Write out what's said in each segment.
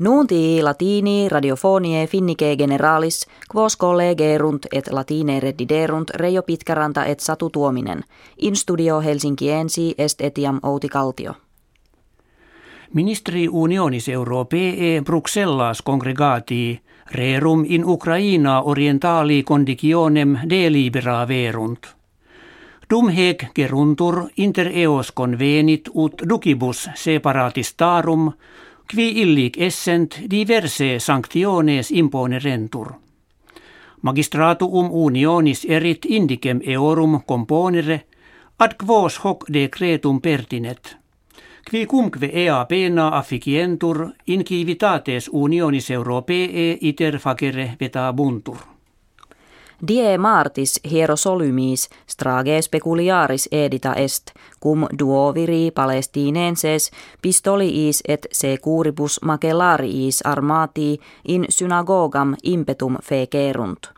Nunti latini radiofonie finnike generalis, quos collegerunt et latine reddiderunt Reijo Pitkäranta et Satu Tuominen. In studio Helsinkiensi est etiam Outi Kaltio. Ministeri unionis europee Bruxellas congregatii rerum in Ukraina orientali conditionem delibera verunt. Dum hec geruntur inter eos convenit ut ducibus separatistarum qui illic essent diverse sanctiones imponerentur. Magistratuum unionis erit indicem eorum componere ad quos hoc decretum pertinet. Qui cumque ea pena afficientur in civitates unionis europee iter facere vetabuntur. Die martis hierosolymis strage speculiaris edita est, cum duoviri palestinenses pistoliis et securibus macellariis armati in synagogam impetum fecerunt.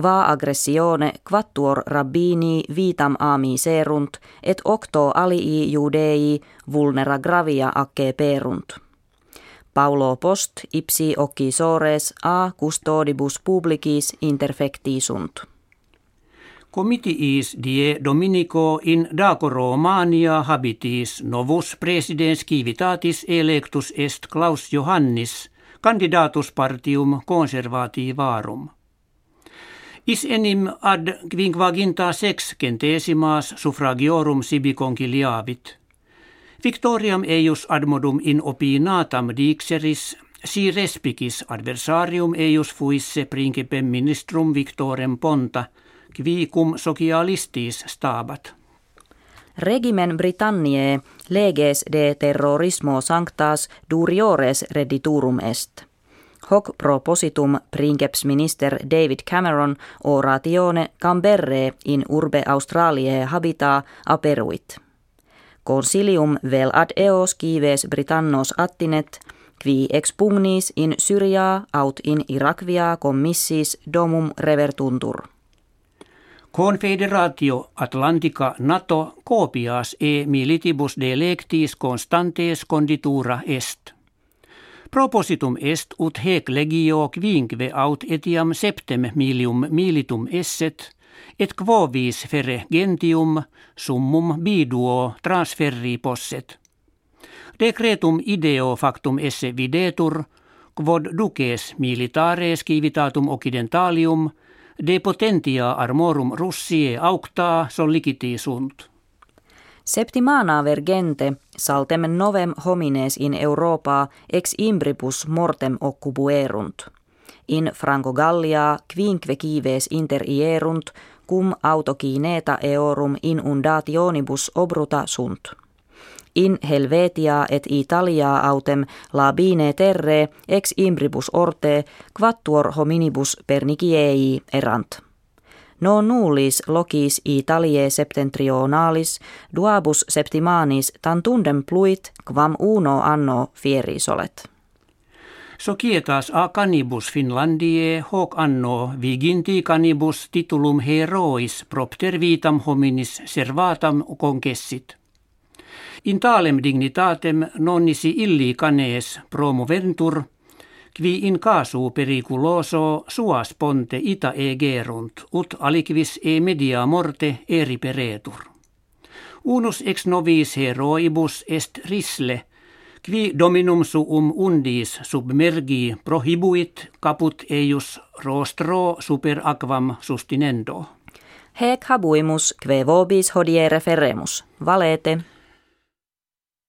Qua aggressione quattuor rabbini vitam ami serunt, et octo alii judei vulnera gravia acce perunt. Paulo post ipsi sores a custodibus publicis interfecti sunt. Comitiis die Dominico in Daco Romania habitis novus presidens civitatis electus est Klaus Johannis, candidatus partium conservativarum. Is enim ad quinquaginta sex centesimas suffragiorum sibi conciliavit – Victoriam eius admodum in opinatam dixeris, si respicis adversarium eius fuisse principem ministrum Victorem Ponta, qui cum socialistis stabat. Regimen Britanniae leges de terrorismo sanctas duriores redditurum est. Hoc propositum princeps minister David Cameron oratione Camberre in urbe Australiae habita aperuit. Consilium vel ad eos kives Britannos attinet, qui expugnis in Syria aut in Irakvia commissis domum revertuntur. Confederatio Atlantica NATO copias e militibus delectis constantes conditura est. Propositum est ut hec legio quinque aut etiam septem milium militum esset – et quovis fere gentium summum biduo transferri posset. Decretum ideo factum esse videtur, quod duces militares civitatum occidentalium, de potentia armorum Russie aucta solliciti sunt. Septimana vergente saltem novem homines in Europa ex imbribus mortem occubuerunt. In Franco Gallia quinque kives inter ierunt cum autokineta eorum inundationibus obruta sunt. In Helvetia et Italia autem labine terre ex imbribus orte quattuor hominibus perniciei erant. No nullis locis Italie septentrionalis duabus septimanis tantundem pluit quam uno anno fierisolet. Societas a canibus Finlandie hoc anno viginti canibus titulum herois propter vitam hominis servatam concessit. In talem dignitatem nonnisi illi canes promoventur, qui in casu periculoso suas ponte ita e gerunt, ut aliquis e media morte eri peretur. Unus ex novis heroibus est risle, Qui dominum suum undis submergi prohibuit caput eius rostro super aquam sustinendo. Hec habuimus, kve vobis hodie referemus. Valete.